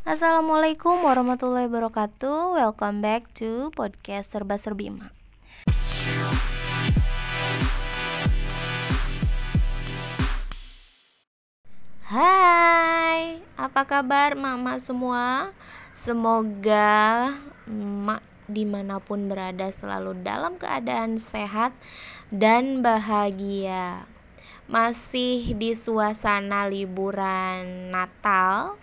Assalamualaikum warahmatullahi wabarakatuh. Welcome back to podcast Serba Serbima Hai, apa kabar mama semua? Semoga emak di mana pun berada selalu dalam keadaan sehat dan bahagia. Masih di suasana liburan Natal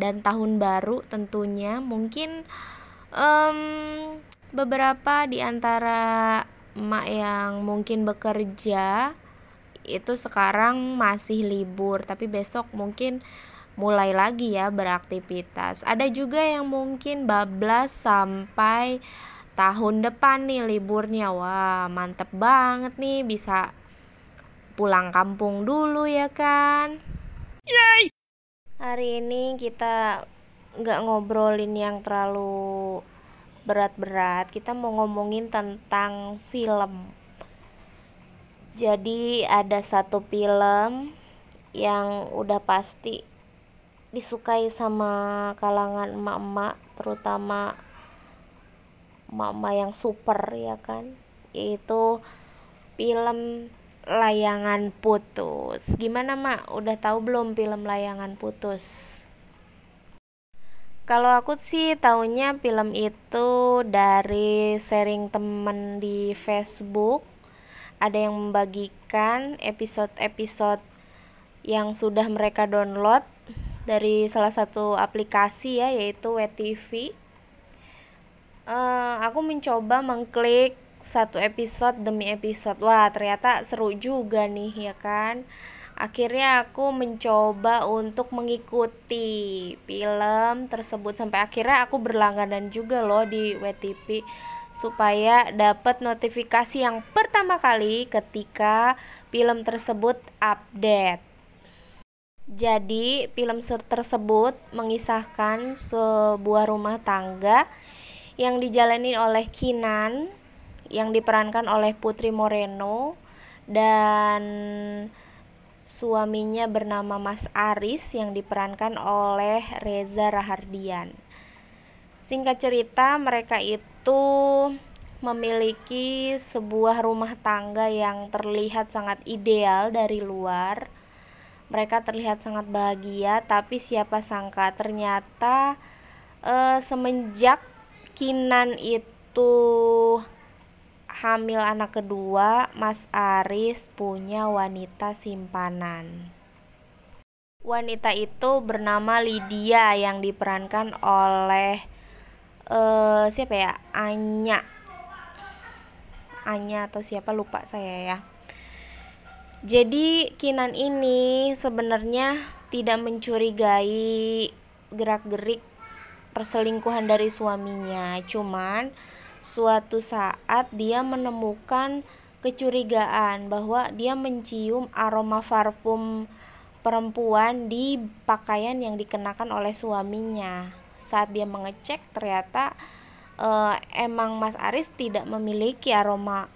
dan tahun baru tentunya mungkin um, beberapa di antara emak yang mungkin bekerja itu sekarang masih libur tapi besok mungkin mulai lagi ya beraktivitas. Ada juga yang mungkin bablas sampai tahun depan nih liburnya. Wah mantep banget nih bisa pulang kampung dulu ya kan? Yay! Hari ini kita nggak ngobrolin yang terlalu berat-berat. Kita mau ngomongin tentang film. Jadi ada satu film yang udah pasti disukai sama kalangan emak-emak, terutama emak-emak yang super ya kan, yaitu film layangan putus. Gimana, Mak? Udah tahu belum film layangan putus? Kalau aku sih taunya film itu dari sharing temen di Facebook. Ada yang membagikan episode-episode yang sudah mereka download dari salah satu aplikasi ya yaitu WTV. Uh, eh, aku mencoba mengklik satu episode demi episode wah ternyata seru juga nih ya kan akhirnya aku mencoba untuk mengikuti film tersebut sampai akhirnya aku berlangganan juga loh di WTP supaya dapat notifikasi yang pertama kali ketika film tersebut update. Jadi, film tersebut mengisahkan sebuah rumah tangga yang dijalani oleh Kinan yang diperankan oleh Putri Moreno dan suaminya bernama Mas Aris yang diperankan oleh Reza Rahardian. Singkat cerita, mereka itu memiliki sebuah rumah tangga yang terlihat sangat ideal dari luar. Mereka terlihat sangat bahagia, tapi siapa sangka ternyata uh, semenjak Kinan itu hamil anak kedua, Mas Aris punya wanita simpanan. Wanita itu bernama Lydia yang diperankan oleh uh, siapa ya? Anya. Anya atau siapa lupa saya ya. Jadi Kinan ini sebenarnya tidak mencurigai gerak-gerik perselingkuhan dari suaminya, cuman suatu saat dia menemukan kecurigaan bahwa dia mencium aroma parfum perempuan di pakaian yang dikenakan oleh suaminya. Saat dia mengecek ternyata uh, emang Mas Aris tidak memiliki aroma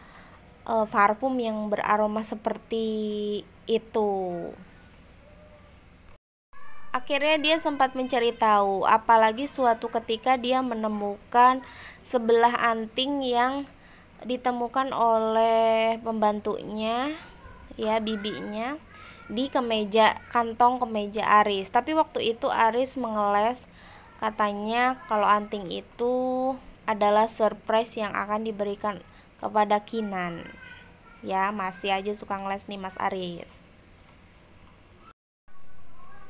uh, parfum yang beraroma seperti itu akhirnya dia sempat mencari tahu apalagi suatu ketika dia menemukan sebelah anting yang ditemukan oleh pembantunya ya bibinya di kemeja kantong kemeja Aris. Tapi waktu itu Aris mengeles katanya kalau anting itu adalah surprise yang akan diberikan kepada Kinan. Ya masih aja suka ngeles nih Mas Aris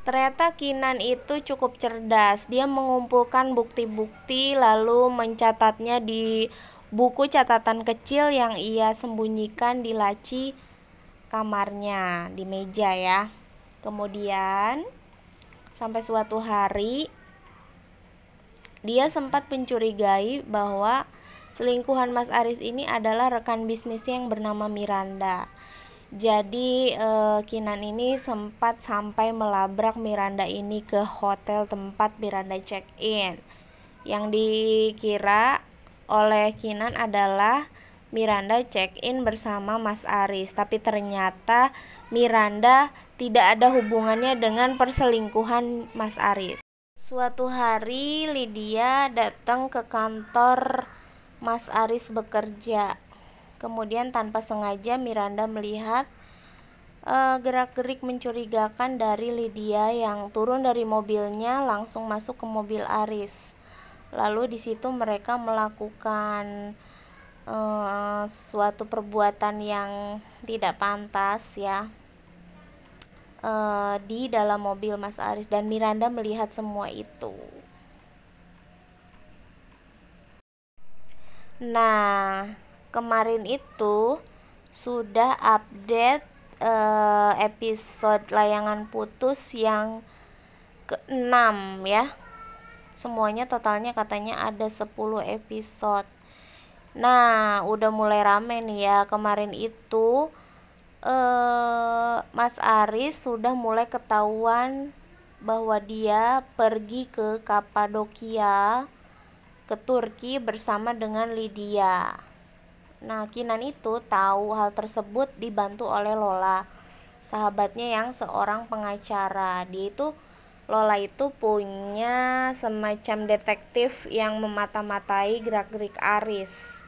Ternyata Kinan itu cukup cerdas. Dia mengumpulkan bukti-bukti lalu mencatatnya di buku catatan kecil yang ia sembunyikan di laci kamarnya, di meja ya. Kemudian sampai suatu hari dia sempat mencurigai bahwa selingkuhan Mas Aris ini adalah rekan bisnisnya yang bernama Miranda. Jadi uh, Kinan ini sempat sampai melabrak Miranda ini ke hotel tempat Miranda check-in. Yang dikira oleh Kinan adalah Miranda check-in bersama Mas Aris, tapi ternyata Miranda tidak ada hubungannya dengan perselingkuhan Mas Aris. Suatu hari Lydia datang ke kantor Mas Aris bekerja. Kemudian tanpa sengaja Miranda melihat uh, gerak-gerik mencurigakan dari Lydia yang turun dari mobilnya langsung masuk ke mobil Aris. Lalu di situ mereka melakukan uh, suatu perbuatan yang tidak pantas ya uh, di dalam mobil Mas Aris dan Miranda melihat semua itu. Nah, kemarin itu sudah update uh, episode layangan putus yang ke-6 ya. Semuanya totalnya katanya ada 10 episode. Nah, udah mulai rame nih ya. Kemarin itu uh, Mas Aris sudah mulai ketahuan bahwa dia pergi ke Kapadokia ke Turki bersama dengan Lydia. Nah, Kinan itu tahu hal tersebut dibantu oleh Lola, sahabatnya yang seorang pengacara. Dia itu Lola itu punya semacam detektif yang memata-matai gerak-gerik Aris.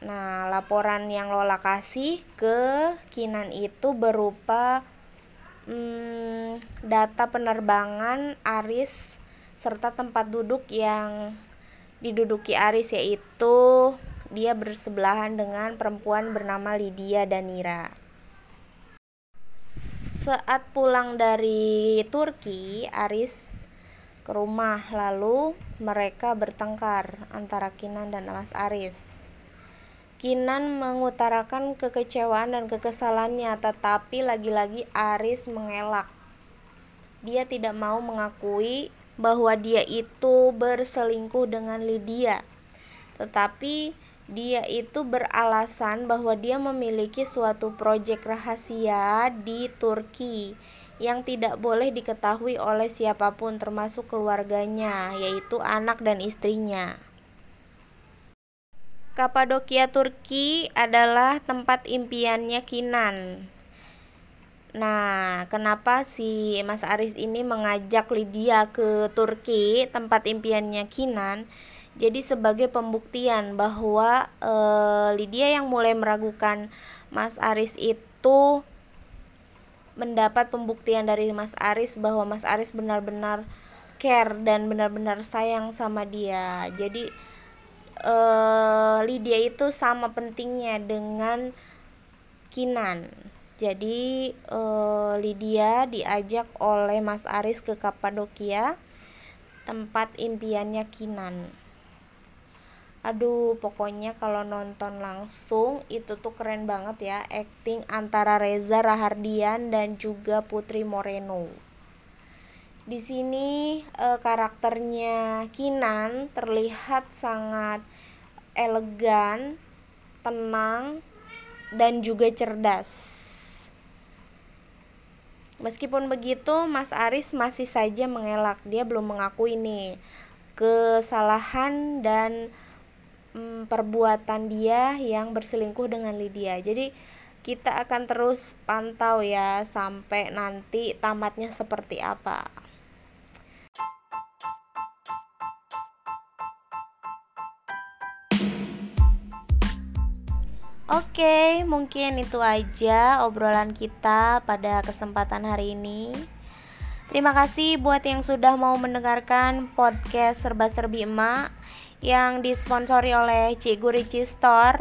Nah, laporan yang Lola kasih ke Kinan itu berupa hmm, data penerbangan Aris serta tempat duduk yang diduduki Aris yaitu dia bersebelahan dengan perempuan bernama Lydia Danira. Saat pulang dari Turki, Aris ke rumah lalu mereka bertengkar antara Kinan dan Mas Aris. Kinan mengutarakan kekecewaan dan kekesalannya, tetapi lagi-lagi Aris mengelak. Dia tidak mau mengakui bahwa dia itu berselingkuh dengan Lydia. Tetapi dia itu beralasan bahwa dia memiliki suatu proyek rahasia di Turki yang tidak boleh diketahui oleh siapa pun termasuk keluarganya, yaitu anak dan istrinya. Kapadokia Turki adalah tempat impiannya Kinan. Nah, kenapa si Mas Aris ini mengajak Lydia ke Turki, tempat impiannya Kinan? Jadi sebagai pembuktian bahwa e, Lydia yang mulai meragukan Mas Aris itu mendapat pembuktian dari Mas Aris bahwa Mas Aris benar-benar care dan benar-benar sayang sama dia. Jadi uh, Lydia itu sama pentingnya dengan Kinan. Jadi uh, Lydia diajak oleh Mas Aris ke Kapadokia, tempat impiannya Kinan. Aduh, pokoknya kalau nonton langsung itu tuh keren banget ya acting antara Reza Rahardian dan juga Putri Moreno. Di sini e, karakternya Kinan terlihat sangat elegan, tenang, dan juga cerdas. Meskipun begitu, Mas Aris masih saja mengelak. Dia belum mengakui nih kesalahan dan mm, perbuatan dia yang berselingkuh dengan Lydia. Jadi kita akan terus pantau ya sampai nanti tamatnya seperti apa. Oke, mungkin itu aja obrolan kita pada kesempatan hari ini. Terima kasih buat yang sudah mau mendengarkan podcast Serba-serbi Emak yang disponsori oleh Cikgu Rici Store,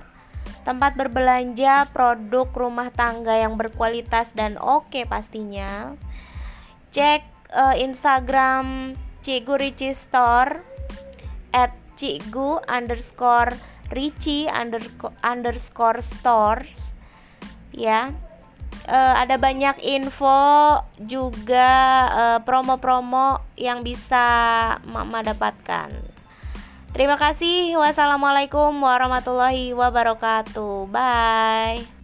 tempat berbelanja produk rumah tangga yang berkualitas dan oke pastinya. Cek uh, Instagram Cikgu Rici Store at cikgu underscore Richie underscore stores. Ya. Uh, ada banyak info juga uh, promo-promo yang bisa mama dapatkan terima kasih. Wassalamualaikum warahmatullahi wabarakatuh. Bye